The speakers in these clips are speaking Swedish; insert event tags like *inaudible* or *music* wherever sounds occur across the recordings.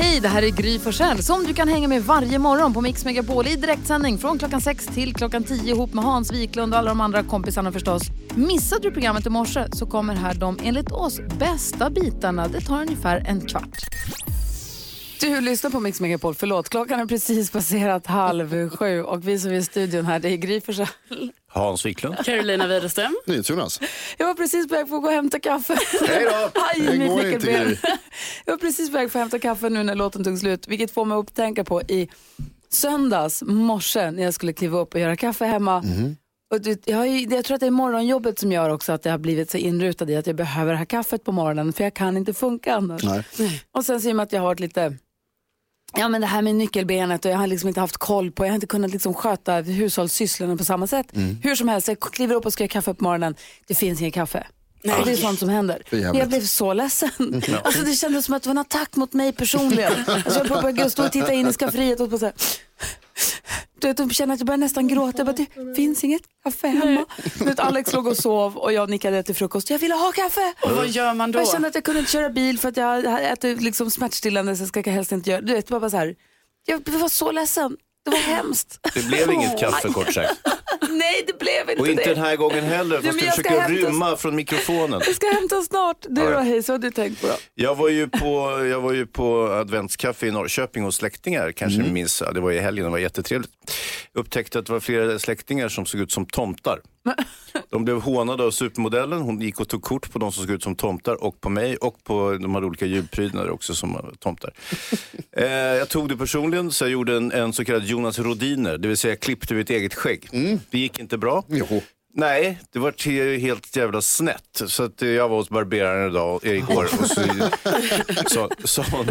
Hej, det här är Gry Forssell som du kan hänga med varje morgon på Mix Megapol i direktsändning från klockan 6 till klockan 10 ihop med Hans Wiklund och alla de andra kompisarna förstås. Missade du programmet i morse så kommer här de enligt oss bästa bitarna. Det tar ungefär en kvart. Du lyssnar på Mix Megapol. Förlåt, klockan är precis passerat halv sju och vi som är i studion här, det är Gry Forssell. Hans Wiklund. Carolina Widerström. *laughs* NyhetsJonas. Jag var precis på väg för att gå och hämta kaffe. Hej då! *laughs* Aj, Det mitt går inte, nyckelben. *laughs* Jag var precis på väg för att hämta kaffe nu när låten tog slut, vilket får mig att tänka på i söndags morse när jag skulle kliva upp och göra kaffe hemma. Mhm. Och du, jag, jag tror att det är morgonjobbet som gör också att jag har blivit så inrutad i att jag behöver ha kaffet på morgonen för jag kan inte funka annars. Nej. Och sen så i och med att jag har varit lite Ja men det här med nyckelbenet och jag har liksom inte haft koll på, jag har inte kunnat liksom sköta hushållssysslorna på samma sätt. Mm. Hur som helst, jag kliver upp och ska göra kaffe på morgonen, det finns inget kaffe. Och det är sånt som händer. Jag blev så ledsen. *laughs* Alltså, det kändes som att det var en attack mot mig personligen. Alltså, jag började stå och titta in i skafferiet och bara så här, du vet, jag känner att jag börjar nästan gråta. Jag bara, det finns inget kaffe hemma. Vet, Alex låg och sov och jag nickade till frukost. Jag ville ha kaffe. Och vad gör man då? Jag kände att jag kunde inte köra bil för att jag äter liksom smärtstillande så jag ska helst inte göra det. Du vet, bara så här, jag var så ledsen. Det var hemskt. Det blev inget kaffe kort sagt. *laughs* Nej, det blev inte Och inte det. den här gången heller. Fast du jag ska försöker hämta- rymma från mikrofonen. Jag ska hämta snart. Du då, hej, så har du tänkt på då? Jag var ju på, jag var ju på adventskaffe i Norrköping hos släktingar. Kanske ni minns, ja, det var i helgen, det var jättetrevligt. Upptäckte att det var flera släktingar som såg ut som tomtar. *laughs* De blev hånade av supermodellen. Hon gick och tog kort på de som såg ut som tomtar och på mig och på de hade olika julprydnader också som tomtar. *laughs* eh, jag tog det personligen så jag gjorde en, en så kallad Jonas Rodiner, det vill säga klippte mitt eget skägg. Det gick inte bra. Jo. Nej, det var helt jävla snett. Så att jag var hos barberaren idag, igår och så sa så, hon,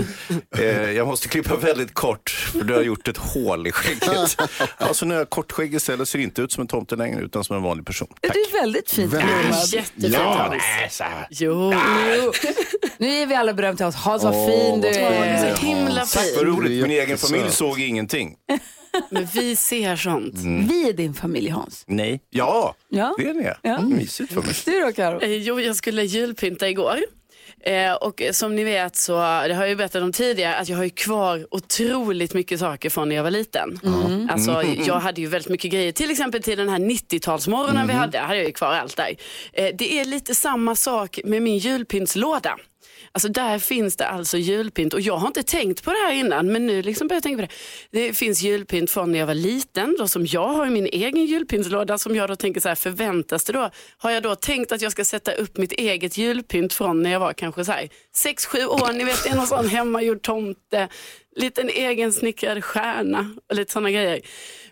eh, jag måste klippa väldigt kort för du har gjort ett hål i skägget. *laughs* Alltså när jag har kortskägg istället ser det inte ut som en tomte längre utan som en vanlig person. Tack. Du är väldigt fint. Jättefint Ja. Nej. Jo. Nu är vi alla beröm till oss. Hans, vad Åh, fin du är är. så himla Tack vad fint. roligt, min egen familj såg ingenting. Men vi ser sånt. Vi är din familj, Hans. Nej, ja, Ja. det är ni. Ja. Mysigt för mig. Du då, Karo? Eh, Jo, jag skulle julpynta igår. Eh, och som ni vet så, det har jag ju berättat om tidigare, att jag har ju kvar otroligt mycket saker från när jag var liten. Alltså, jag hade ju väldigt mycket grejer, till exempel till den här 90-talsmorgonen vi hade, hade jag ju kvar allt där. Eh, det är lite samma sak med min julpyntslåda. Alltså där finns det alltså julpynt och jag har inte tänkt på det här innan men nu liksom börjar jag tänka på det. Det finns julpynt från när jag var liten då som jag har i min egen julpyntslåda som jag då tänker så här förväntas det då? Har jag då tänkt att jag ska sätta upp mitt eget julpynt från när jag var kanske så här 6-7 år, ni vet någon sån hemmagjord tomte, liten egen snickrad stjärna och lite sådana grejer.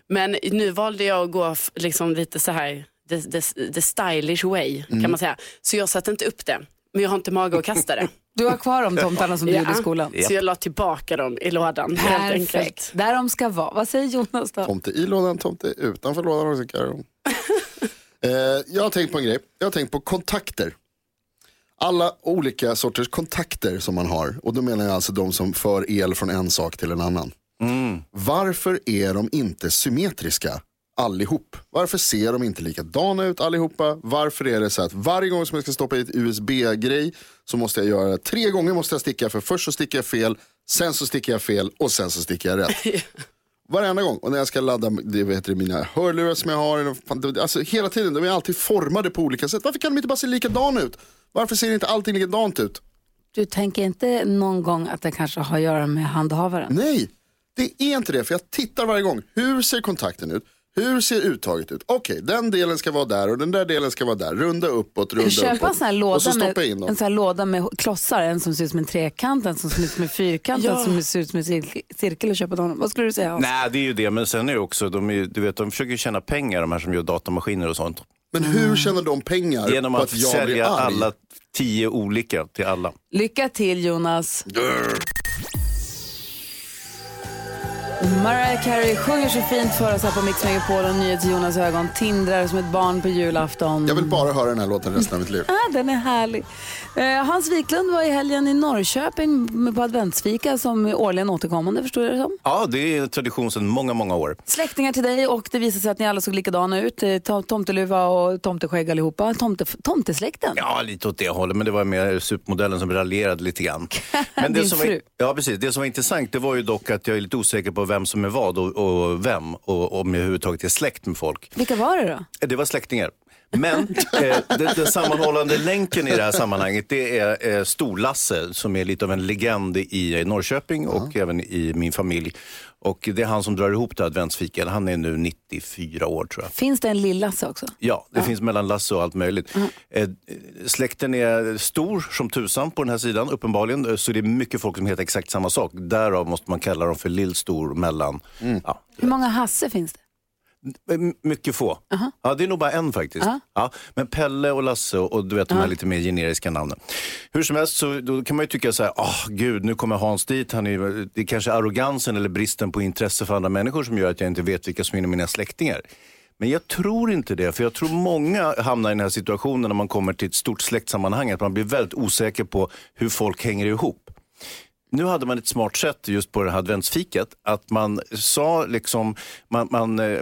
Men nu valde jag att gå liksom lite så här the, the, the stylish way kan man säga. Så jag satte inte upp det. Men jag har inte mage att kasta det. Du har kvar de tomtarna som du gjorde i skolan. Så jag la tillbaka dem i lådan helt enkelt. Perfekt. Där de ska vara. Vad säger Jonas då? Tomte i lådan, tomte utanför lådan också *laughs* eh, jag har tänkt på en grej. Jag har tänkt på kontakter. Alla olika sorters kontakter som man har. Och då menar jag alltså de som för el från en sak till en annan. Varför är de inte symmetriska allihop? Varför ser de inte likadana ut allihopa? Varför är det så att varje gång som jag ska stoppa i ett USB-grej så måste jag göra tre gånger måste jag sticka för först så sticker jag fel, sen så sticker jag fel och sen så sticker jag rätt. *laughs* Varenda gång. Och när jag ska ladda det, vad heter det, mina hörlurar som jag har. Alltså, hela tiden, de är alltid formade på olika sätt. Varför kan de inte bara se likadana ut? Varför ser inte allting likadant ut? Du tänker inte någon gång att det kanske har att göra med handhavaren? Nej, det är inte det. För jag tittar varje gång. Hur ser kontakten ut? Hur ser uttaget ut? Okej, den delen ska vara där och den där delen ska vara där. Runda uppåt, runda Köpa en uppåt. sån här och låda så med, stoppa in dem. en sån här låda med klossar. En som ser ut som en trekant, en som ser ut som en fyrkant, en som ser ut som en cir- cirkel och köpa dem. Vad skulle du säga Hans? Nej, det är ju det. Men sen är det också, de, är, du vet, de försöker tjäna pengar de här som gör datamaskiner och sånt. Men hur tjänar de pengar Genom på att att blir sälja arg? alla tio olika till alla. Lycka till Jonas. Mariah Carey sjunger så fint för oss här på Mix Megapol och NyhetsJonas ögon tindrar som ett barn på julafton. Jag vill bara höra den här låten resten av mitt liv. Ah, den är härlig. Eh, Hans Wiklund var i helgen i Norrköping med- på adventsfika som är årligen återkommande förstår jag det som. Ja, det är en tradition sedan många, många år. Släktingar till dig och det visade sig att ni alla såg likadana ut. Eh, tom- Tomteluva och tomteskägg allihopa. Tomte, tomtesläkten. Ja, lite åt det hållet, men det var mer supermodellen som raljerade lite grann. *laughs* Men det Din som fru. Var, ja, precis. Det som var intressant det var ju dock att jag är lite osäker på vem som är vad och, och vem och om jag överhuvudtaget är släkt med folk. Vilka var det då? Det var släktingar. Men eh, den, den sammanhållande länken i det här sammanhanget det är eh, Stor-Lasse som är lite av en legend i Norrköping och även i min familj. Och det är han som drar ihop det här adventsfikat. Han är nu 94 år tror jag. Finns det en lillasse också? Ja, det finns mellan Lasse och allt möjligt. Eh, släkten är stor som tusan på den här sidan uppenbarligen. Eh, Så det är mycket folk som heter exakt samma sak. Därav måste man kalla dem för lillstor, mellan. Ja, Hur många Hasse finns det? Mycket få. Ja, det är nog bara en faktiskt. Ja. Ja, men Pelle och Lasse och, och du vet de här lite mer generiska namnen. Hur som helst så då kan man ju tycka så här, åh gud nu kommer Hans dit. Han är, det är kanske arrogansen eller bristen på intresse för andra människor som gör att jag inte vet vilka som är mina släktingar. Men jag tror inte det, för jag tror många hamnar i den här situationen när man kommer till ett stort släktsammanhang, att man blir väldigt osäker på hur folk hänger ihop. Nu hade man ett smart sätt just på det här adventsfikat. Att man sa liksom, man, man eh,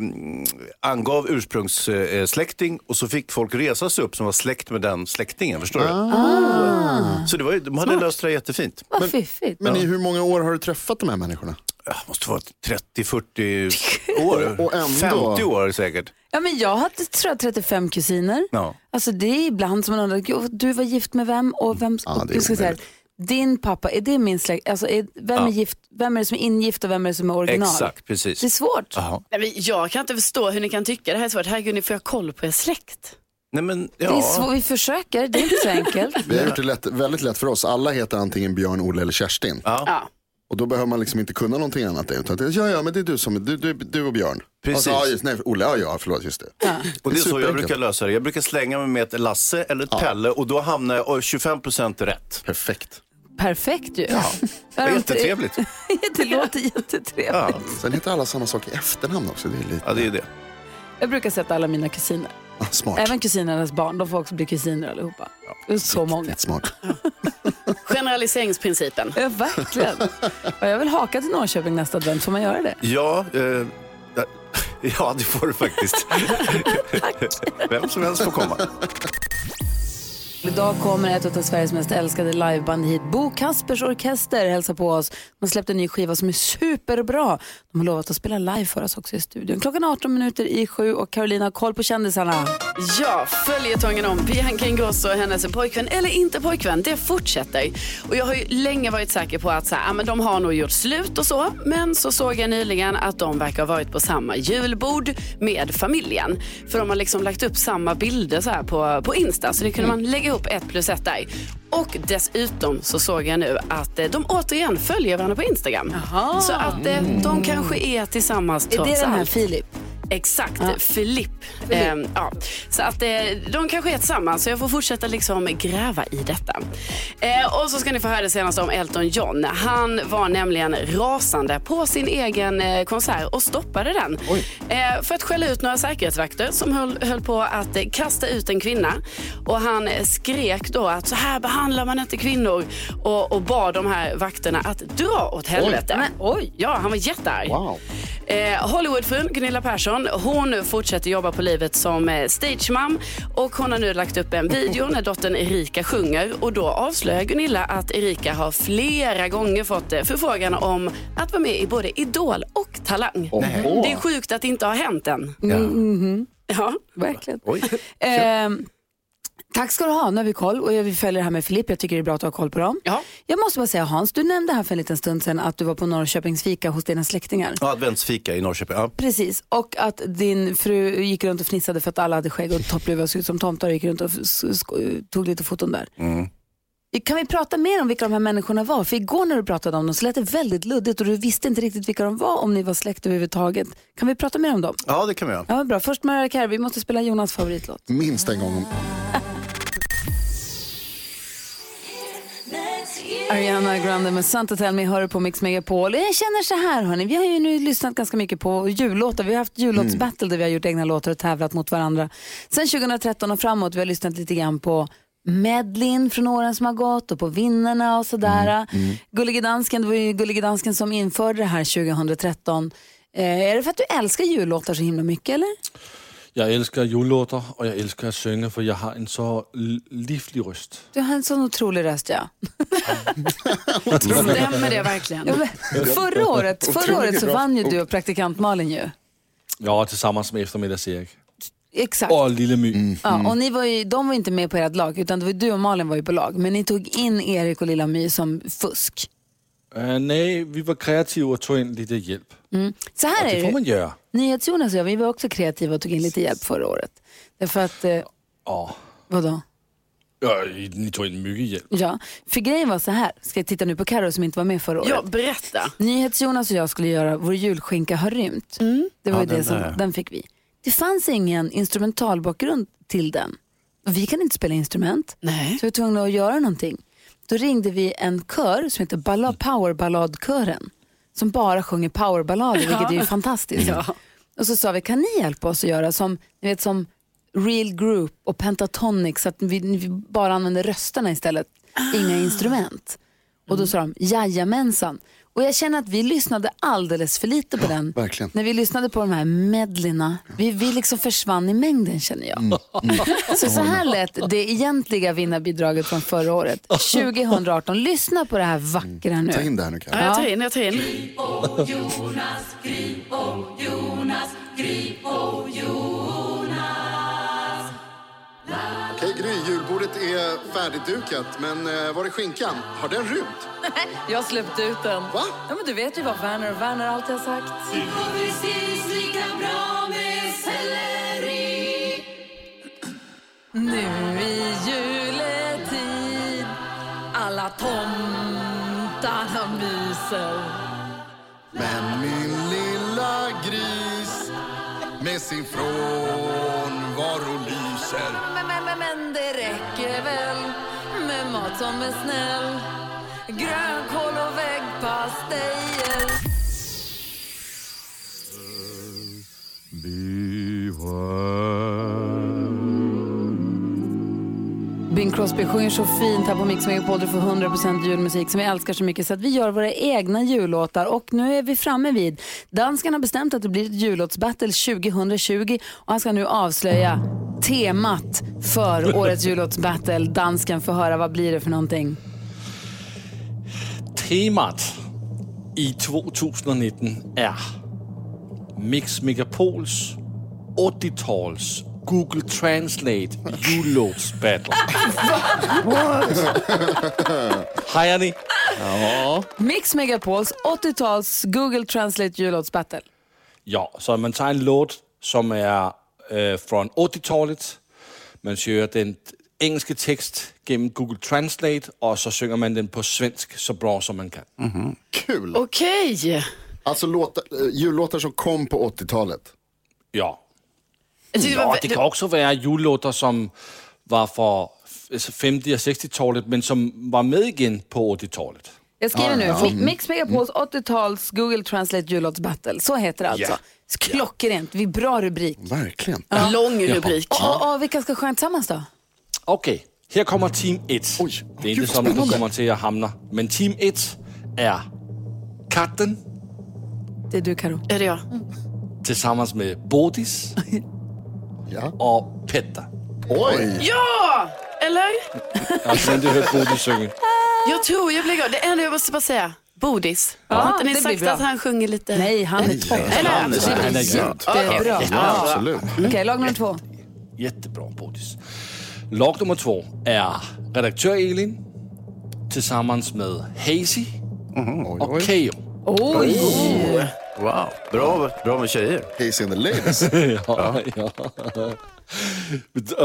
angav ursprungssläkting och så fick folk resa sig upp som var släkt med den släktingen. Förstår du? Så det var, de hade löst det jättefint. Vad fiffigt. Men i hur många år har du träffat de här människorna? Ja, måste vara 30-40 *laughs* år. Och ändå- 50 år säkert. Ja, men jag hade tror jag, 35 kusiner. Ja. Alltså, det är ibland som man undrar, "Gud, du var gift med vem? Och vem Ja, och det är din pappa, är det min släkt? Alltså, är, vem, Ja. är gift, vem är det som är ingift och vem är det som är original? Exakt, precis. Det är svårt. Nej, men jag kan inte förstå hur ni kan tycka det här är svårt. Herregud, ni får ha koll på er släkt. Nej, men, Det är ja. svårt. Vi försöker, det är inte så enkelt. *laughs* Vi har gjort det lätt, väldigt lätt för oss. Alla heter antingen Björn, Olle eller Kerstin. Ja. Och då behöver man liksom inte kunna någonting annat. Utan det, ja, ja, men det är du, som, du, du, du och Björn. Precis. Och så, ja, just, nej, Olle, ja, ja, förlåt, just det. Och det är så jag brukar lösa det. Jag brukar slänga mig med ett Lasse eller ett Pelle och då hamnar jag 25% rätt. Perfekt. Perfekt ju. Ja. Det är jättetrevligt. *laughs* det låter jättetrevligt. Ja, Sen heter alla samma sak i efternamn också. Det är lite ja det är det. Jag brukar sätta alla mina kusiner. ah, smart. Även kusinernas barn, de får också bli kusiner allihopa. Det är så många. Smart. *laughs* Generaliseringsprincipen. Ja, verkligen. Och jag vill haka till Norrköping nästa advent, får man göra det? Ja, eh, ja *laughs* det får du faktiskt. Vem som helst får komma. Idag kommer ett av Sveriges mest älskade liveband hit. Bo Kaspers Orkester hälsar på oss. De har släppt en ny skiva som är superbra. De har lovat att spela live för oss också i studion. Klockan 18 minuter i sju och Carolina har koll på kändisarna. Ja, följetongen om Bianca Ingrosso och hennes pojkvän eller inte pojkvän, det fortsätter. Och jag har ju länge varit säker på att så här, ja, men de har nog gjort slut och så. Men så såg jag nyligen att de verkar ha varit på samma julbord med familjen. För de har liksom lagt upp samma bilder så här på, på Insta. Så det kunde man lägga ihop ett plus ett där. Och dessutom så såg jag nu att eh, de återigen följer varandra på Instagram. Så att eh, de kanske är tillsammans Är trots det den här allt. Filip? Exakt, Filip. Ehm, ja. Så att eh, de kanske är tillsammans så jag får fortsätta liksom gräva i detta. Eh, och så ska ni få höra det senaste om Elton John. Han var nämligen rasande på sin egen eh, konsert och stoppade den. Eh, för att skälla ut några säkerhetsvakter som höll, höll på att eh, kasta ut en kvinna. Och han eh, skrek då att så här behandlar man inte kvinnor och, och bad de här vakterna att dra åt helvete. Men, oj. Ja, han var jättearg. Wow. Eh, Hollywoodfrun Gunilla Persson, hon fortsätter jobba på livet som eh, stagemam och hon har nu lagt upp en video när dottern Erika sjunger och då avslöjar Gunilla att Erika har flera gånger fått eh, förfrågan om att vara med i både Idol och Talang. Det är sjukt att det inte har hänt än. Ja. Ja. Verkligen. Oj. Ehm, tack ska du ha, nu har vi koll och vi följer det här med Filip. Jag tycker det är bra att du har koll på dem. Ja. Jag måste bara säga Hans, du nämnde här för en liten stund sedan att du var på Norrköpings fika hos dina släktingar. Ja, adventsfika i Norrköping. Ja. Precis, och att din fru gick runt och fnissade för att alla hade skägg och toppluva och såg ut som tomtar och gick runt och tog lite foton där. Kan vi prata mer om vilka de här människorna var? För igår när du pratade om dem så lät det väldigt luddigt och du visste inte riktigt vilka de var om ni var släkt överhuvudtaget. Kan vi prata mer om dem? ja, det kan vi göra. Ja, bra. Först Mariah Carey, vi måste spela Jonas favoritlåt. Minst en gång *laughs* Ariana Grande med Santa Tell Me hör på Mix Megapol. Jag känner så här hörni, vi har ju nu lyssnat ganska mycket på jullåtar. Vi har haft jullåtsbattle där vi har gjort egna låtar och tävlat mot varandra. Sen 2013 och framåt, vi har lyssnat lite grann på medlin från åren som har gått och på vinnarna och sådär. Gullige Dansken, det var ju Gullige Dansken som införde det här 2013. Eh, är det för att du älskar jullåtar så himla mycket eller? Jag älskar jullåtar och jag älskar att sjunga för jag har en så livlig röst. Du har en sån otrolig röst ja. Stämmer det verkligen? ja men, förra året, förra året så vann ju du och praktikant Malin ju. Ja, tillsammans med eftermiddags-Erik. Exakt. Och Lille My. Ja, och ni var ju, de var inte med på ert lag, utan det var du och Malin var ju på lag. Men ni tog in Erik och Lilla My som fusk. Uh, nej, vi var kreativa och tog in lite hjälp. Så här Och det. får man göra. NyhetsJonas och jag, vi var också kreativa och tog in lite hjälp förra året. Därför att, eh, Ja. vadå? Ja, ni tog in mycket hjälp. Ja, för grejen var så här, ska jag titta nu på Karo som inte var med förra året. Ja, berätta. NyhetsJonas och jag skulle göra Vår julskinka har rymt. Det var ju det som, den fick vi. Det fanns ingen instrumentalbakgrund till den. Och vi kan inte spela instrument. Nej. Så vi var tvungna att göra någonting. Då ringde vi en kör som heter Balla Powerballadkören. Som bara sjunger powerballader, vilket är ju fantastiskt. Och så sa vi, kan ni hjälpa oss att göra som, ni vet, som Real Group och Pentatonic så att vi, vi bara använder rösterna istället, inga instrument. Och då sa de, jajamensan. Och jag känner att vi lyssnade alldeles för lite på den. verkligen. När vi lyssnade på de här medleyna, vi, vi liksom försvann i mängden känner jag. *laughs* Så så här lät det egentliga vinnarbidraget från förra året, *laughs* 2018. Lyssna på det här vackra nu. Ta in det här nu Karin. Ja, jag tar in, jag tar in. Är färdigdukat, men eh, var är skinkan? Har den rymt? *laughs* Jag har släppt ut den. Va? Ja, men du vet ju vad Werner och Werner alltid har sagt. Nu i juletid alla tomtarna myser. Men min lilla gris med sin frånvaro mat som är snäll Grönkål och väggpastej. Crosby sjunger så fint här på Mix Megapol. Du får 100% julmusik som vi älskar så mycket så att vi gör våra egna jullåtar. Och nu är vi framme vid, danskarna har bestämt att det blir ett jullåtsbattle 2020 och han ska nu avslöja temat för *laughs* årets jullåtsbattle. Dansken får höra, vad blir det för någonting? Temat i 2019 är Mix Megapols 80-tals Google Translate jullåtsbattle. *laughs* Hajar ni? Mix Megapols 80-tals Google Translate jullåtsbattle. Ja, så man tar en låt som är äh, från 80-talet. Man kör den engelska text genom Google Translate och så sjunger man den på svensk så bra som man kan. Kul! Okej. Alltså låtar, eh, jullåtar som kom på 80-talet. Ja. Tyckte det Ja, det kan också vara jullåtar som var från 50 och 60-talet men som var med igen på 80-talet. Jag skriver nu, Mi- Mix Megapols 80-tals Google Translate jullåtsbattle. Så heter det alltså. Ja. Klockrent, vi bra rubrik. Verkligen. Lång rubrik. Och, och, och vilka ska sjunga tillsammans då? Okej, här kommer Team 1. Oj, Det är inte som du kommer till att hamna. Men Team 1 är Katten Det är du Karo. Är det jag? tillsammans med Bodis *laughs* Ja. och Petter. Oj! Ja! Eller? Jag har inte hört Bodis sjunga. Jag tror jag blir glad. Det enda jag måste bara säga. Bodis. Ja, har inte det ni blir sagt att han sjunger lite? Nej, han är toppen. Eller? Han är Jättebra. Ja, absolut. Okej, lag nummer två. Jättebra Bodis. Lag nummer två är redaktör Elin tillsammans med Hazy Oj, och. Keyyo. Oj! Wow, bra, bra med tjejer. Hazy and the ladies. *laughs* Ja, ja.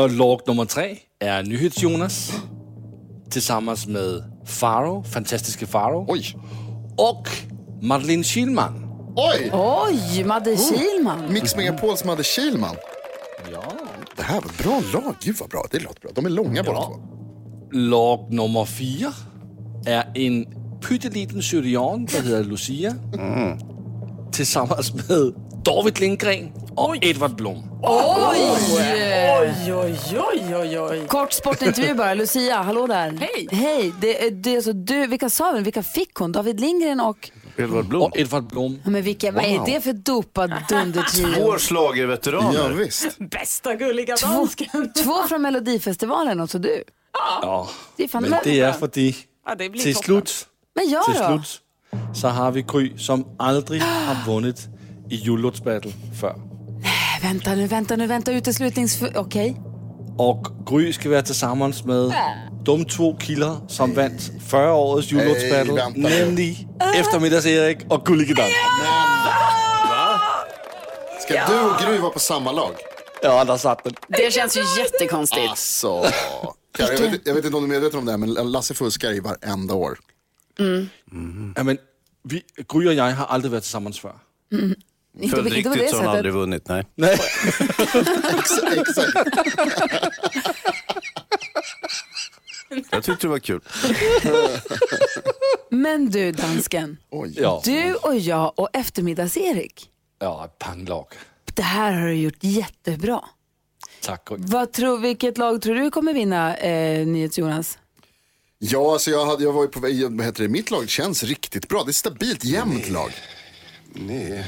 Och lag nummer tre är NyhetsJonas tillsammans med Faro, fantastiska Faro Oj! och Madeleine Kihlman. Oj! Oj, Madde Kihlman. Mix Megapols Madde Kihlman. Ja. Det här var bra lag. Gud vad bra. Det låter bra. De är långa båda två. Lag nummer fyra är en pytteliten syrian, der hedder Lucia, tillsammans med David Lindgren och Edvard Blom. Oj! Oj, oj, oj, oj, oj. Kort sportintervju bara. Lucia, hallå där. Hej. Hej. Det, är- det alltså du, vilka sa vi? Vilka fick hon? David Lindgren och... Edvard Blom. Och Edvard Blom. Men vilka, vad är det för dopad *laughs* dundertrio? Vår schlagerveteran. Ja, visst. Bästa gulliga Två, dansken. *laughs* två från Melodifestivalen och så du. Ja, Det är fan men det är fordi Ja, det blir till toppen. slut, Men jag till då? slut så har vi Gry som aldrig har vunnit i jullåtsbattle förr. Äh, Vänta nu, vänta nu, vänta uteslutnings... Okej. Och Gry ska vara tillsammans med de två killar som vann förra årets vänta nu. nämligen Eftermiddags-Erik och Gullige. Ska du och Gry vara på samma lag? Ja, där satt den. Det känns ju jättekonstigt. Alltså. Jag, vet, jag vet inte om du är medveten om det här, men Lasse fuskar i varenda år. Ja, men vi, Gry och jag har aldrig varit tillsammans förr. Inte, inte på det Följdriktigt så har han aldrig vunnit, nej. *laughs* Nej. Exakt. exakt. Jag tyckte det var kul. *laughs* Men du, dansken. Oj. Ja, Du och jag och eftermiddags-Erik. ja panglag. Det här har du gjort jättebra. Tack. Vad tror, vilket lag tror du kommer vinna, eh, NyhetsJonas? Ja, alltså jag, hade, jag var ju på väg, vad heter det, mitt lag känns riktigt bra. Det är ett stabilt, jämnt lag. Nej,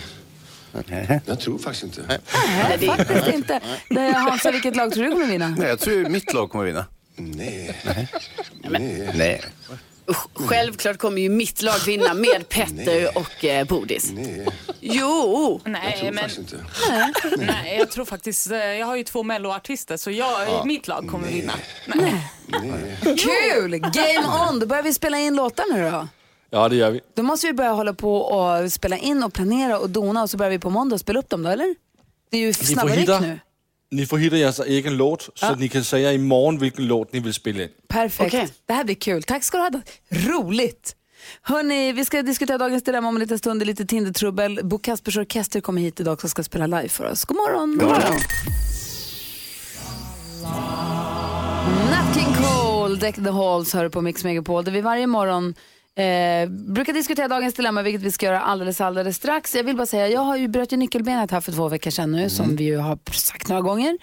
jag tror faktiskt inte. Nej, faktiskt inte. Nej, Hansa, vilket lag tror du kommer vinna? Nej, jag tror mitt lag kommer vinna. Nej. Nej. Usch, Självklart kommer ju mitt lag vinna med *laughs* Petter och eh, Bodis. Nej, Jo, jag Nej, tror men faktiskt inte. nej, jag tror faktiskt, eh, jag har ju två melloartister så jag, mitt lag kommer vinna. Kul! Game on! Då börjar vi spela in låtar nu då. Ja, det gör vi. Då måste vi börja hålla på och spela in och planera och dona och så börjar vi på måndag spela upp dem då, eller? Det är ju får snabba ryck hitta- nu. Ni får hitta er egen låt, så att ni kan säga imorgon vilken låt ni vill spela in. Perfekt. Okej. Det här blir kul. Tack ska du ha. Roligt! Hörni, vi ska diskutera dagens dilemma om en liten stund. Det är lite Tindertrubbel. Bo Kaspers Orkester kommer hit idag och ska spela live för oss. God morgon! God morgon. Nat King Cole, Deck the Halls, hör du på Mix Megapol där vi varje morgon eh, brukar diskutera dagens dilemma, vilket vi ska göra alldeles, alldeles strax. Jag vill bara säga, jag har ju bröt ju nyckelbenet här för två veckor sedan nu, som vi ju har sagt några gånger.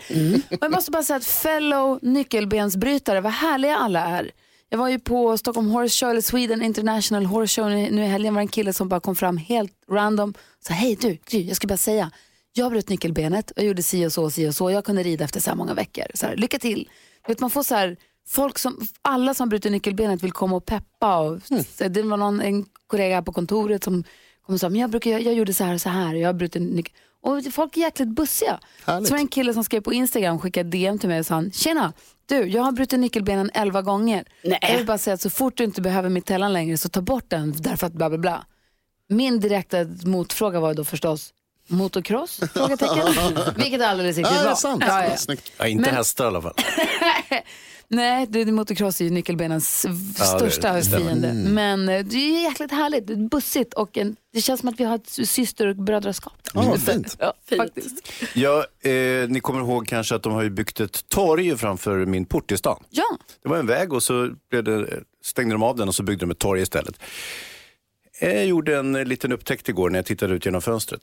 Och jag måste bara säga att fellow nyckelbensbrytare, vad härliga alla är. Jag var ju på Stockholm Horse Show, eller Sweden International Horse Show nu i helgen, var en kille som bara kom fram helt random. Så hej du, Gry, jag ska bara säga, jag bröt nyckelbenet och gjorde si och så, si och så. Jag kunde rida efter så här många veckor. Så här, lycka till. Vet, man får så här, folk som, alla som bryter nyckelbenet vill komma och peppa. Och, så, det var någon, en kollega på kontoret som kom och sa, men jag, brukar, jag, jag gjorde så här och så här. Jag bröt nyckel... Och folk är jäkligt bussiga. Härligt. Så var en kille som skrev på Instagram, skickade DM till mig och sa, tjena, du, jag har brutit nyckelbenen 11 gånger. Nej. Jag vill bara säga att så fort du inte behöver mittellan längre så ta bort den därför att bla bla bla. Min direkta motfråga var då förstås motocross? *laughs* Frågetecken. Vilket är alldeles riktigt Ja, är sant. Ja, ja. Snyggt. Ja, inte Men- hästar i alla fall. *laughs* Nej, det, motocross är ju nyckelbenens Ja, största det fiende. Men eh, det är jäkligt härligt, det är bussigt och en, det känns som att vi har ett syster och brödraskap. Ja, fint. Ja, Fint. faktiskt. Ja, eh, ni kommer ihåg kanske att de har ju byggt ett torg framför min port i stan. Ja, Det var en väg och så blev det, stängde de av den och så byggde de ett torg istället. Jag gjorde en liten upptäckt igår när jag tittade ut genom fönstret.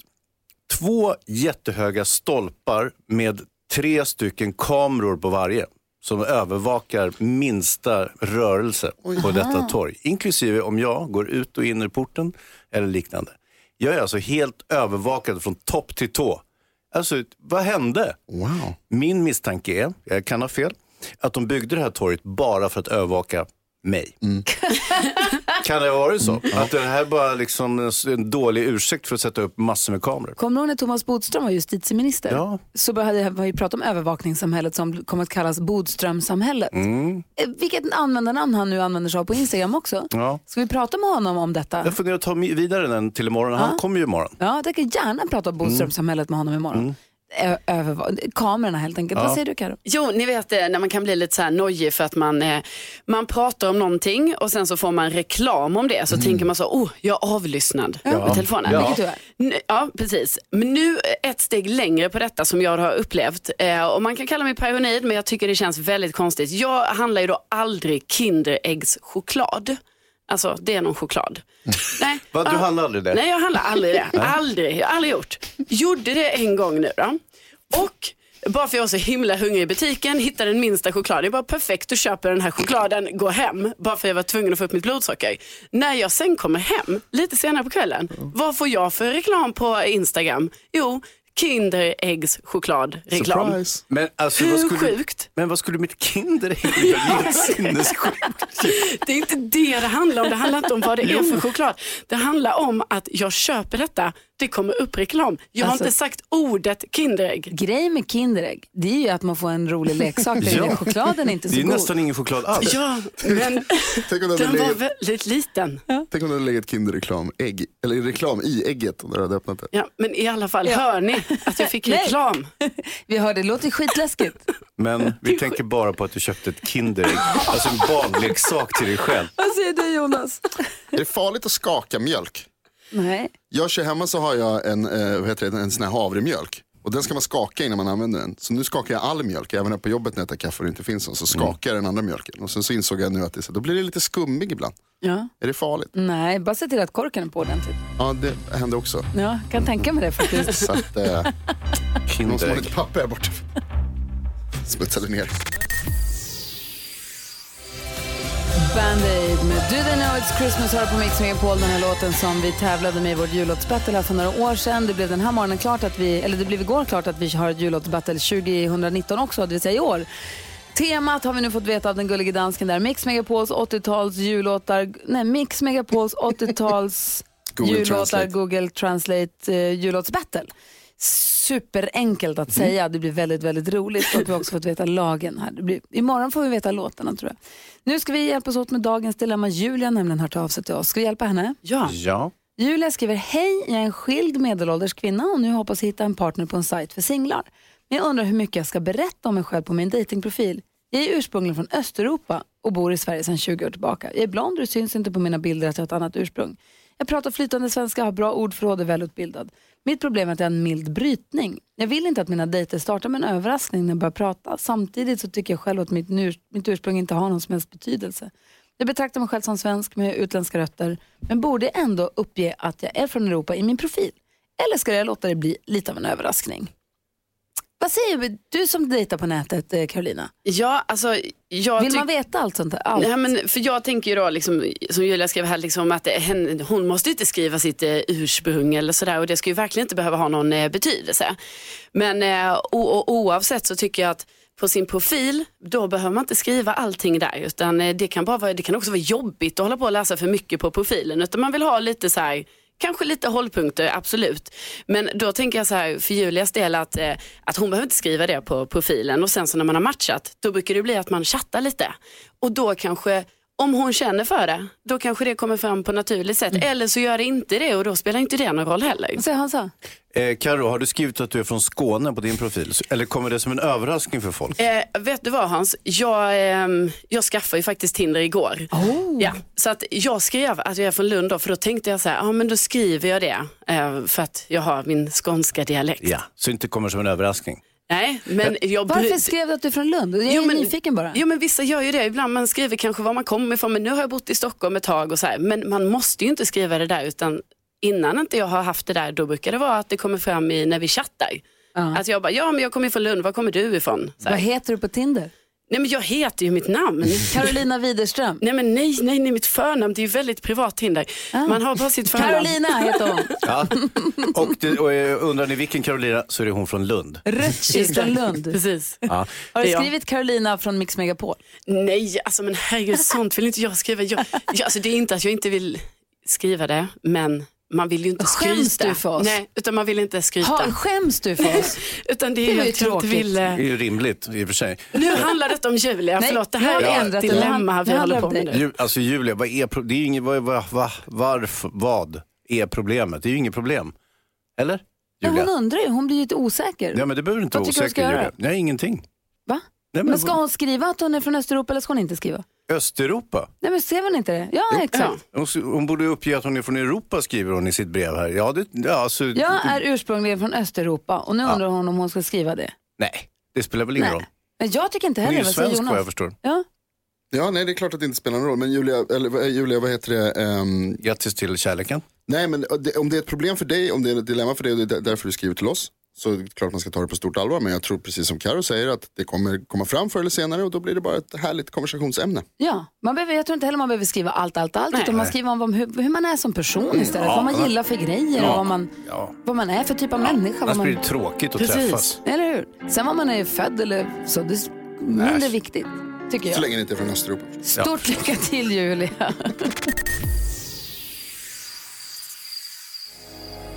Två jättehöga stolpar med tre stycken kameror på varje som övervakar minsta rörelse på detta torg. Inklusive om jag går ut och in i porten eller liknande. Jag är alltså helt övervakad från topp till tå. Alltså, vad hände? Wow. Min misstanke är, jag kan ha fel, att de byggde det här torget bara för att övervaka mig. *laughs* kan det ha varit så? Att det här bara liksom en- dålig ursäkt för att sätta upp massor med kameror? kommer du ihåg när Thomas Bodström var justitieminister? Ja. Så började vi pratat om övervakningssamhället som kom att kallas Bodströmsamhället. Mm. Eh, Vilket användarnamn han nu använder sig av på Instagram också. Ja. Ska vi prata med honom om detta? Jag funderar att ta vidare den till imorgon. Han kommer ju imorgon. Ja, jag kan gärna prata om Bodströmsamhället med honom imorgon. Ö- överva- kamerorna helt enkelt. Vad säger du Karo? Jo, ni vet det när man kan bli lite så här nojig för att man, eh, man pratar om någonting och sen så får man reklam om det. Så tänker man så, oh, jag är avlyssnad med telefonen. Ja. Vilket du är. Ja, precis. Men nu ett steg längre på detta som jag har upplevt. Eh, och man kan kalla mig paranoid, men jag tycker det känns väldigt konstigt. Jag handlar ju då aldrig Kinderäggschoklad. Alltså det är någon choklad. Nej, Va, du handlar aldrig det? Nej, jag handlar aldrig det. aldrig. Jag har aldrig gjort. Gjorde det en gång nu då. Och bara för jag var så himla hungrig i butiken, hittade den minsta chokladen. Det är bara perfekt, du köper den här chokladen, gå hem. Bara för jag var tvungen att få upp mitt blodsocker. När jag sen kommer hem, lite senare på kvällen, vad får jag för reklam på Instagram? Jo, Kinderäggs chokladreklam. Surprise. Men, alltså, Hur vad skulle, sjukt? Men vad skulle mitt Kinderägg *laughs* göra? Det är helt sinnessjukt. Det är inte det det handlar om. Det handlar inte om vad det är för choklad. Det handlar om att jag köper detta, det kommer upp reklam. Jag har Alltså- inte sagt ordet Kinderägg. Grejen med Kinderägg, det är ju att man får en rolig leksak där *laughs* Ja. ja. chokladen är inte Det så är god. nästan ingen choklad alls. Ja, men *laughs* Tänk om det den hade var legat, väldigt liten. tänk om det hade legat Kinderreklam, ägg, eller reklam i ägget när du hade öppnat det. Ja, men i alla fall, hör ni att jag fick reklam? *laughs* Vi hörde, det låter skitläskigt. Men vi tänker bara på att du köpte ett Kinderägg. Alltså en barnleksak till dig själv. Vad säger du Jonas? Är det farligt att skaka mjölk? Nej. Jag kör hemma så har jag en, eh, vad heter det, en sån här havremjölk. Och den ska man skaka innan man använder den. Så nu skakar jag all mjölk, även här på jobbet när jag tar kaffe och det inte finns någon. Så skakar jag den andra mjölken. Och sen så insåg jag nu att det, så- då blir det lite skummig ibland. Ja. Är det farligt? Nej, bara se till att korken är på ordentligt. Ja, det händer också. Ja, kan tänka mig det faktiskt. Så att, eh, någon som har lite papper här borta. Smutsade ner. Band-Aid med Do They Know It's Christmas hör på Mix Megapol, den här låten som vi tävlade med i vårt jullåtsbattle här för några år sedan. Det blev den här morgonen klart att vi, eller det blev igår klart att vi har ett jullåtsbattle 2019 också, det vill säga i år. Temat har vi nu fått veta av den gullige dansken där. Mix Megapols 80-tals jullåtar, nej Mix Megapols 80-tals *laughs* Google jullåtar. Google Translate eh, jullåtsbattle. Superenkelt att säga, det blir väldigt, väldigt roligt och vi har också fått veta lagen här. Det blir, imorgon får vi veta låtarna tror jag. Nu ska vi hjälpas åt med dagens dilemma. Julia har nämligen hört av sig till oss. Ska vi hjälpa henne? Ja. Ja. Julia skriver, hej, jag är en skild medelålders kvinna och nu hoppas hitta en partner på en sajt för singlar. Men jag undrar hur mycket jag ska berätta om mig själv på min datingprofil. Jag är ursprungligen från Östeuropa och bor i Sverige sedan 20 år tillbaka. Jag är blond och det syns inte på mina bilder att jag har ett annat ursprung. Jag pratar flytande svenska, har bra ordförråd och är välutbildad. Mitt problem är att jag har en mild brytning. Jag vill inte att mina dejter startar med en överraskning när jag börjar prata. Samtidigt så tycker jag själv att mitt, ur, mitt ursprung inte har någon som helst betydelse. Jag betraktar mig själv som svensk med utländska rötter, men borde ändå uppge att jag är från Europa i min profil. Eller ska jag låta det bli lite av en överraskning? Vad säger du, som dejtar på nätet, eh, Carolina? Ja, alltså, jag Vill man veta allt sånt här? Allt? Ja, men för jag tänker ju då, liksom, som Julia skrev här, liksom, att det, hen, hon måste inte skriva sitt eh, ursprung eller sådär och det ska ju verkligen inte behöva ha någon eh, betydelse. Men eh, oavsett så tycker jag att på sin profil, då behöver man inte skriva allting där utan eh, det kan, bara vara, det kan också vara jobbigt att hålla på och läsa för mycket på profilen utan man vill ha lite så här Kanske lite hållpunkter, absolut. Men då tänker jag så här för Julias del att, eh, att hon behöver inte skriva det på profilen och sen så när man har matchat då brukar det bli att man chattar lite. Och då kanske, om hon känner för det, då kanske det kommer fram på naturligt sätt. Eller så gör det inte det och då spelar inte det någon roll heller. Vad säger Hansa? Eh, Karo, har du skrivit att du är från Skåne på din profil? Eller kommer det som en överraskning för folk? Eh, vet du vad Hans? Jag, ehm, jag skaffade ju faktiskt Tinder igår. Ja, så att jag skrev att jag är från Lund då, för då tänkte jag så här, ja men då skriver jag det eh, för att jag har min skånska dialekt. Ja, så inte kommer som en överraskning. Nej, men jag bry- Varför skrev du att du är från Lund? Jag är Jo, men- nyfiken bara. Jo men vissa gör ju det, ibland man skriver kanske var man kommer ifrån, men nu har jag bott i Stockholm ett tag och så här. Men man måste ju inte skriva det där utan innan inte jag har haft det där, då brukar det vara att det kommer fram i, när vi chattar. Att jag bara, ja men jag kommer från Lund, var kommer du ifrån? Så Vad heter du på Tinder? Nej men jag heter ju mitt namn. Carolina Widerström. Nej men nej, nej, nej, mitt förnamn, det är ju väldigt privat Tinder. Man har bara sitt förnamn. Carolina heter hon. *laughs* Ja. Och, det, och eh, undrar ni vilken Carolina så är det hon från Lund. Rötschis från Lund. Precis. Ja. Har du skrivit Carolina från Mix Megapol? Nej, alltså men herregud, sånt vill inte jag skriva. Jag, jag, alltså, det är inte att jag inte vill skriva det, men man vill ju inte skryta. Skäms du för oss? Nej, utan man vill inte skryta. Ha, skäms du för oss? *laughs* Utan det Det är ju tråkigt. vill... eh, Det är ju rimligt i och för sig. Nu handlar detta om Julia, Nej, förlåt. Det här är ändrat ett det. dilemma vi håller det på med nu. Alltså Julia, vad är, det är ju inget, vad, vad, vad, varför, vad är problemet? Det är ju inget problem. Eller? Ja, Julia? hon undrar ju, hon blir ju lite osäker. Ja men det behöver inte Vad vara osäker? Julia. Nej ingenting. Nej, Men ska hon skriva att hon är från Östeuropa eller ska hon inte skriva? Östeuropa? Nej men ser hon inte det? Ja exakt. Hon, hon borde uppge att hon är från Europa skriver hon i sitt brev här. Ja, det, ja, alltså, Jag är ursprungligen från Östeuropa och nu undrar hon om hon ska skriva det. Nej, det spelar väl ingen Nej. roll. Men jag tycker inte Hon är heller ju svensk vad jag förstår. Ja. Ja, nej det är klart att det inte spelar någon roll. Men Julia, eller, vad- Julia vad heter det? Um... Grattis till kärleken. Nej, men det, om det är ett problem för dig, om det är ett dilemma för dig och det är därför du skriver till oss. Så är det klart man ska ta det på stort allvar. Men jag tror precis som Karo säger att det kommer komma fram förr eller senare och då blir det bara ett härligt konversationsämne. Ja, man behöver, jag tror inte heller man behöver skriva allt, allt, allt. Utan man skriver om hur, hur man är som person istället. Ja. vad man gillar för grejer Ja. och vad man, Ja. vad man är för typ av människa. Vad Annars man... blir det tråkigt att Precis. träffas. Eller hur? Sen var man är född eller så, det är mindre viktigt. Tycker jag. Så länge det inte är från Östeuropa. Stort lycka till Julia. *laughs*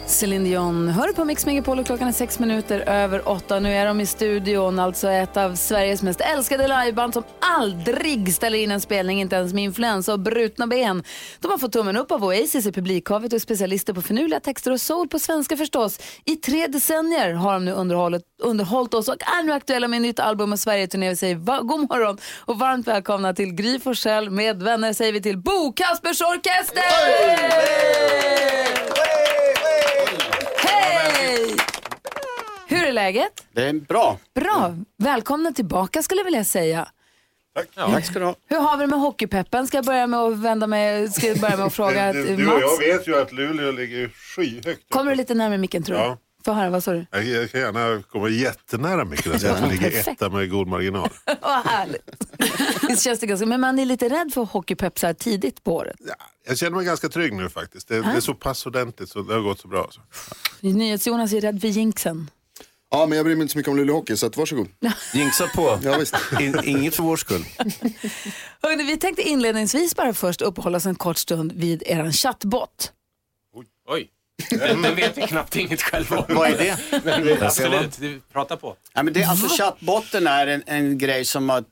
Céline Dion hör på Mix Megapol och klockan är sex minuter över åtta. Nu är de i studion, alltså ett av Sveriges mest älskade liveband som aldrig ställer in en spelning, inte ens med influensa och brutna ben. De har fått tummen upp av Oasis i publikhavet och är specialister på förnuliga texter och soul på svenska förstås. I tre decennier har de nu underhållit, underhållit oss och är nu aktuella med nytt album och Sverige-turné. Vi säger va- god morgon och varmt välkomna till Gry Forssell med vänner säger vi till Bo Kaspers Orkester! Hey! Hey! Hur är läget? Det är bra. Bra. Välkomna tillbaka skulle jag vilja säga. Tack. Tack ska du ha. Hur har vi det med hockeypeppen? Ska jag börja med att vända mig, ska jag börja med att *laughs* fråga du, du och jag vet ju att Luleå ligger skyhögt. Kommer du lite närmare micken tror jag? Ja. Få höra, vad sa du? Jag, jag kan gärna komma jättenära mycket. Så att vi ligger etta med god marginal. *laughs* Vad härligt. Känns det ganska, men man är lite rädd för hockeypepp så här tidigt på året. Jag känner mig ganska trygg nu faktiskt. Det, det är så pass ordentligt så det har gått så bra. Så. NyhetsJonas är rädd för jinxen. Ja, men jag bryr mig inte så mycket om Luleå Hockey så att, varsågod. Jinxa på. Ja, visst. In, inget för vår skull. *laughs* Hörrni, vi tänkte inledningsvis bara först uppehålla oss en kort stund vid er chattbot. Oj. Den, den vet vi knappt inget själv om. Vad är det? Men, absolut, du pratar på. Ja, men det, alltså, chattbotten är en, en grej som att,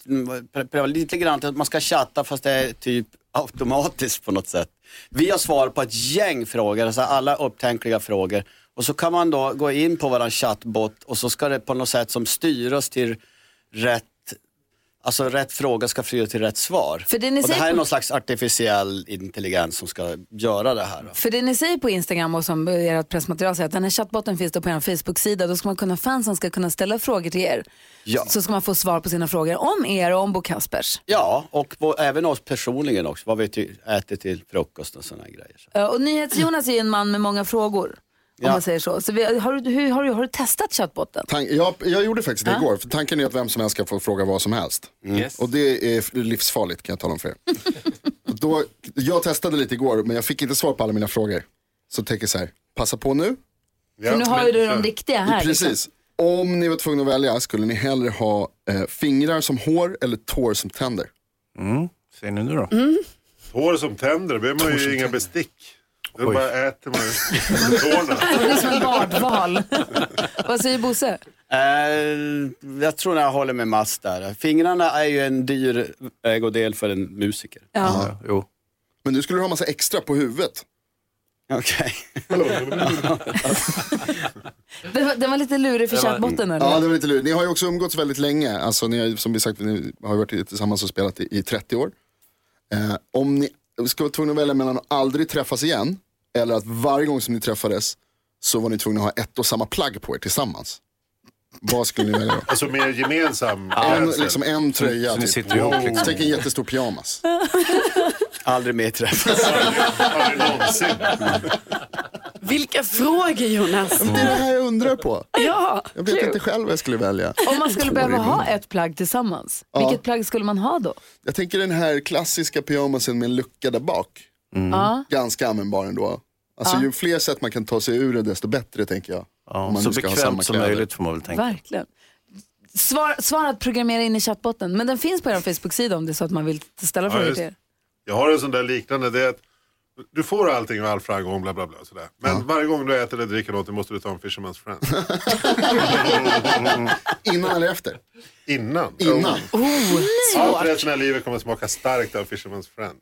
pröva lite grann att man ska chatta fast det är typ automatiskt på något sätt. Vi har svar på ett gäng frågor, alltså alla upptänkliga frågor. Och så kan man då gå in på våran chattbot och så ska det på något sätt som styras till rätt Alltså rätt fråga ska flyga till rätt svar. För det ni och det här är någon slags artificiell intelligens som ska göra det här. Då. För det ni säger på Instagram och som ert pressmaterial säger att den här chattbotten finns då på er Facebook-sida. Då ska man kunna, fansen ska kunna ställa frågor till er. Ja. Så ska man få svar på sina frågor om er och om Bo Kaspers. Ja, och på, även oss personligen också. Vad vi äter till frukost och sådana grejer. Och NyhetsJonas är ju en man med många frågor. Om Ja. man säger så. så vi, har, du, hur, har, du, har du testat chattbotten? Tank, jag, jag gjorde faktiskt det Ja. igår. För tanken är att vem som helst ska få fråga vad som helst. Yes. Och det är livsfarligt kan jag tala om för er. *laughs* Då, jag testade lite igår men jag fick inte svar på alla mina frågor. Så tänker jag så här, passa på nu. För nu har ju du de riktiga här. Precis. Liksom. Om ni var tvungna att välja skulle ni hellre ha eh, fingrar som hår eller tår som tänder? Mm. Säg nu då. Hår som tänder, behöver man ju inga bestick. Då bara äter man ju tårna. Det är som en bardval. *laughs* Vad säger Bosse? Eh, jag tror jag håller med Mats där. Fingrarna är ju en dyr ägodel för en musiker. Ja. Jo. Men nu skulle du ha massa extra på huvudet. Okej. *laughs* Det var, det var lite lurig för chattbotten eller? Ja, det var lite lurigt. Ni har ju också umgåtts väldigt länge. Alltså, ni har, som vi sagt, ni har ju varit tillsammans och spelat i, i 30 år. Eh, om ni ska vara tvungna att välja mellan att aldrig träffas igen eller att varje gång som ni träffades så var ni tvungna att ha ett och samma plagg på er tillsammans. Vad skulle ni välja då? *laughs* Alltså mer gemensam En, liksom en tröja. Så ni typ. ihop, liksom. Tänk en jättestor pyjamas. *laughs* Aldrig mer träffas. Aldrig någonsin. Vilka frågor Jonas? Men det är det här jag undrar på. Ja, Jag vet kul. inte själv vad jag skulle välja. Om man skulle behöva ha ett plagg tillsammans, Ja. vilket plagg skulle man ha då? Jag tänker den här klassiska pyjamasen med en lucka där bak. Ja. Ganska användbar ändå. Alltså Ja. ju fler sätt man kan ta sig ur det desto bättre tänker jag. Ja, så bekvämt som kläder. möjligt får man väl tänka. Verkligen. Svar, svar att programmera in i chattbotten, men den finns på er Facebook-sida om det är så att man vill ställa Ja, frågor till er. Jag har en sån där liknande. Det är att du får allting av all framgång, bla bla bla. Sådär. Men varje gång du äter eller dricker något måste du ta en Fisherman's Friend. *laughs* Innan eller efter? Innan. Innan? Oh, Allt resten av livet kommer smaka starkt av Fisherman's Friend.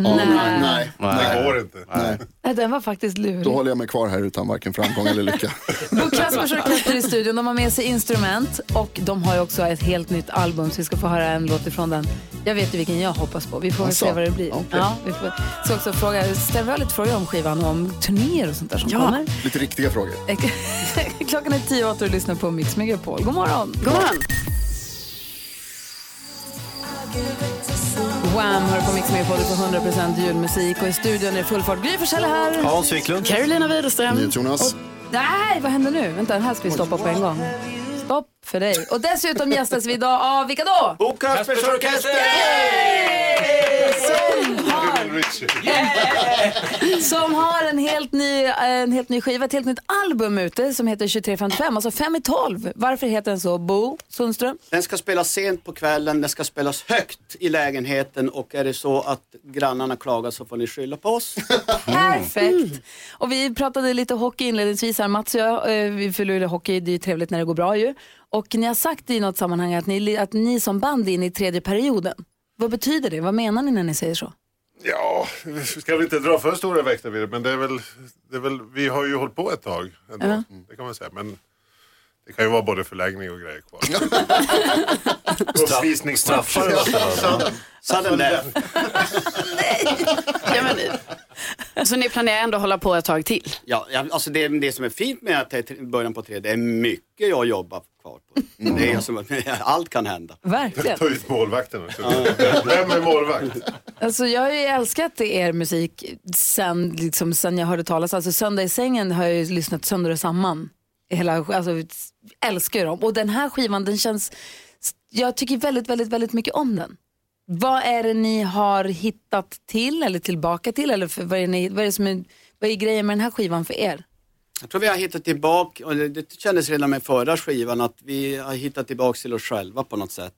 Ja, Nej. nej. Det nej. går inte. nej. Nej, den var faktiskt lurig. Då håller jag mig kvar här utan varken framgång eller lycka. *laughs* Bo Kaspers Orkester i studion. De har med sig instrument och de har ju också ett helt nytt album så vi ska få höra en låt ifrån den. Jag vet ju vilken jag hoppas på. Vi får Asså? se vad det blir. Okej. Ja, vi får, ska också fråga, ställa lite frågor om skivan och om turnéer och sånt där som Ja. kommer. Lite riktiga frågor. *laughs* Klockan är tio och åtta och du lyssnar på Mix Megapol. God morgon. God morgon. Mix Megapol för 100% julmusik. Och i studion är det full fart. Gry Forssell är här. Hans Wiklund. Carolina Widerström. Jonas. Nej, vad händer nu? Vänta, den här ska vi stoppa på en gång. Stopp för dig. Och dessutom gästas vi idag av vilka då? Bo Kaspers Orkester! Som har, som har en, helt ny, en helt ny skiva, ett helt nytt album ute som heter 2355, alltså 5 i 12. Varför heter den så? Bo Sundström? Den ska spelas sent på kvällen, den ska spelas högt i lägenheten och är det så att grannarna klagar så får ni skylla på oss. *laughs* Perfekt. Och vi pratade lite hockey inledningsvis här, Mats och jag. eh, Vi fyller hockey, det är ju trevligt när det går bra ju. Och ni har sagt i något sammanhang att ni, att ni som band är inne i tredje perioden. Vad betyder det? Vad menar ni när ni säger så? Ja, vi ska väl inte dra för stora växlar vid det, men det är, väl, det är väl, vi har ju hållit på ett tag ändå, Ja. det kan man säga. Men det kan ju vara både förlängning och grejer kvar. *laughs* Uppvisningsmatcher. Straffar Sudden death. *laughs* Ja, men, så ni planerar ändå att hålla på ett tag till? Ja, alltså det, det som är fint med att det är början på tre, det är mycket jag jobbar kvar på. Det är alltså, *laughs* allt kan hända. Verkligen. Ta ut målvakten också. Vem är målvakt? Alltså, jag har ju älskat er musik sen, liksom, sen jag hörde talas. Alltså, Söndag i sängen har jag ju lyssnat sönder och samman. Hela, alltså, älskar dem. Och den här skivan, den känns... Jag tycker väldigt, väldigt, väldigt mycket om den. Vad är det ni har hittat till eller tillbaka till? Eller för, vad, är ni, vad, är det som är, vad är grejen med den här skivan för er? Jag tror vi har hittat tillbaka, och det, kändes redan med förra skivan, att vi har hittat tillbaka till oss själva på något sätt.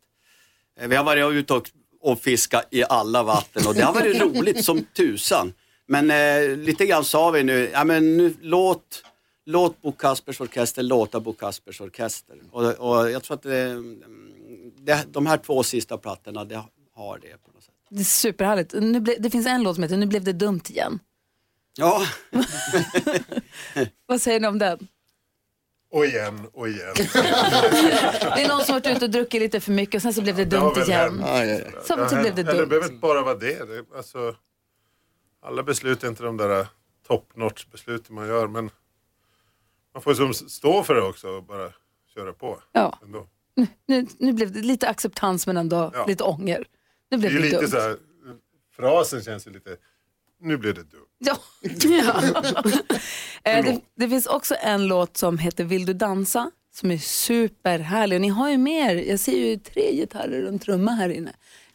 Eh, Vi har varit ute och, och fiskat i alla vatten och det har varit *laughs* roligt som tusan. Men eh, lite grann sa vi nu, ja men nu låt, låt Bo Kaspers Orkester låta Bo Kaspers Orkester. Och, och jag tror att det, det, de här två sista plattorna, det har det på något sätt. Det är superhärligt. Nu ble, det finns en låt som heter Nu blev det dumt igen. Ja, *laughs* Vad säger ni om den? Och igen, och igen. *laughs* Det är någon som har varit ute och druckit lite för mycket och sen så blev det Det dumt väl igen. hänt. Så, Det har så blev det Eller det dumt. behöver inte bara vara det. det alltså, alla beslut är inte de där top notch besluten man gör. Men man får som stå för det också och bara köra på. Ja. Ändå. Nu, nu blev det lite acceptans men ändå Ja. lite ånger. Nu Det blev är det, ju lite dumt. så här, frasen känns ju lite, nu blev det dumt. Ja. *laughs* *laughs* Eh, det, det finns också en låt som heter Vill du dansa? Som är superhärlig. Och ni har ju mer, jag ser ju tre gitarrer och en trumma här inne.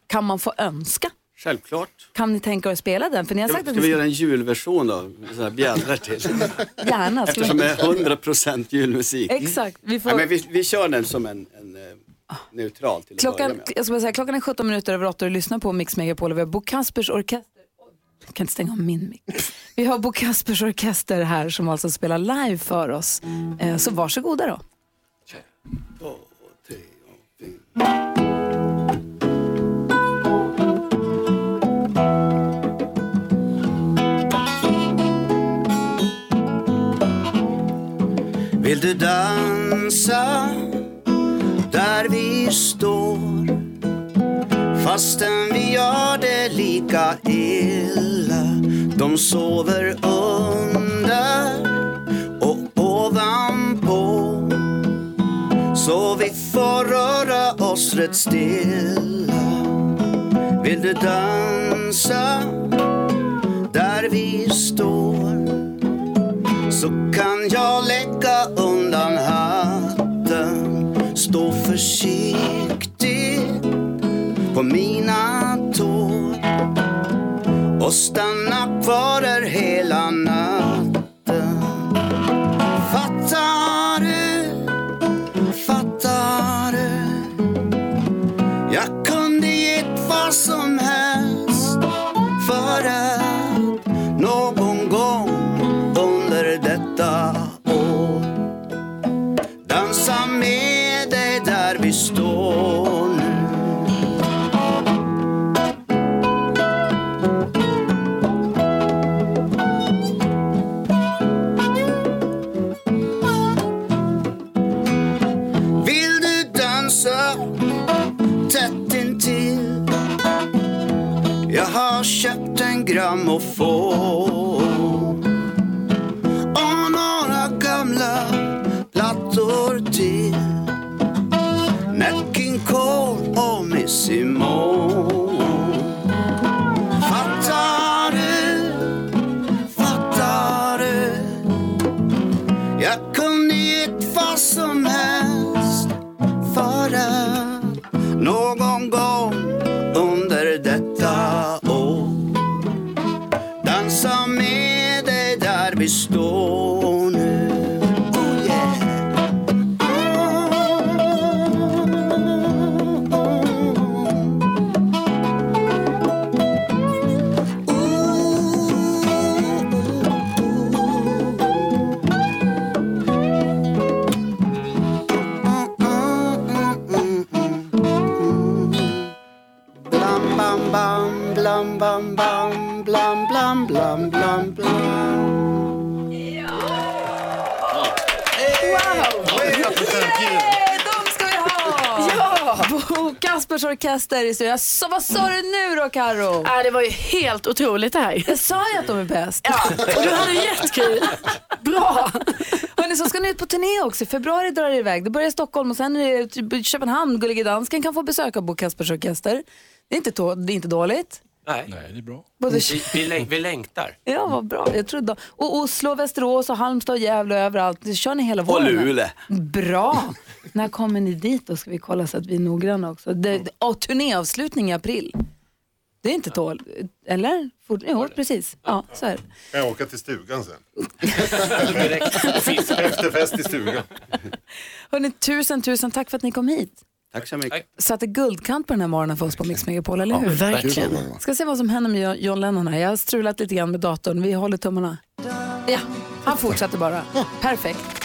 Kan man få önska? självklart. Kan ni tänka er att spela den? För ni har Ska, sagt ska att vi ni göra en julversion då? Med sådana här bjällror till. *laughs* Gärna. Ska Eftersom vi... det är 100% julmusik. Exakt. Vi får... Ja, men vi, vi kör den som en, en eh, neutral till att börja Klockan, med. jag ska bara säga, klockan är 17 minuter över 8 och lyssnar på Mix Megapol och vi har Bo Kaspers Orkester. Jag kan inte stänga av min mick. Vi har Bo Kaspers Orkester här som alltså spelar live för oss. Eh, så varsågoda då. Vill du dansa där vi står Fastän vi gör det lika illa. De sover under och ovanpå. Så vi får röra oss rätt stilla. Vill du dansa där vi står? Så kan jag lägga undan hatten. Stå försiktigt på mina tår och stanna kvar där hela natten. Orkester i studion. Så vad sa du nu då Karo? Ja, det var ju helt otroligt det här. Jag sa ju att de är bäst. Ja, och du hade jättekul. Bra! Hörni, så ska ni ut på turné också. I februari drar det iväg. Det börjar i Stockholm och sen är det Köpenhamn. Gullige Dansken kan få besök av Bo Kaspers Orkester. Det är inte, det är inte dåligt. Nej. Nej, det är bra. Både- Vi, vi, läng- vi längtar. Ja, vad bra. Jag trodde. Och Oslo, Västerås och Halmstad och Gävle och överallt. Det kör ni hela Och våren? Luleå. Bra! När kommer ni dit då? Ska vi kolla så att vi är noggranna också. Det, och turnéavslutning i april. Det är inte tål... Eller? Fort, jo, precis. Ja, så är det. Kan jag åka till stugan sen? *laughs* Efterfest i stugan. *laughs* Hörrni, tusen, tusen tack för att ni kom hit. Tack så mycket. Satte guldkant på den här morgonen för oss på Mix Megapol, eller hur? verkligen. Ska se vad som händer med John Lennon här. Jag har strulat lite grann med datorn. Vi håller tummarna. Ja, han fortsätter bara. Perfekt.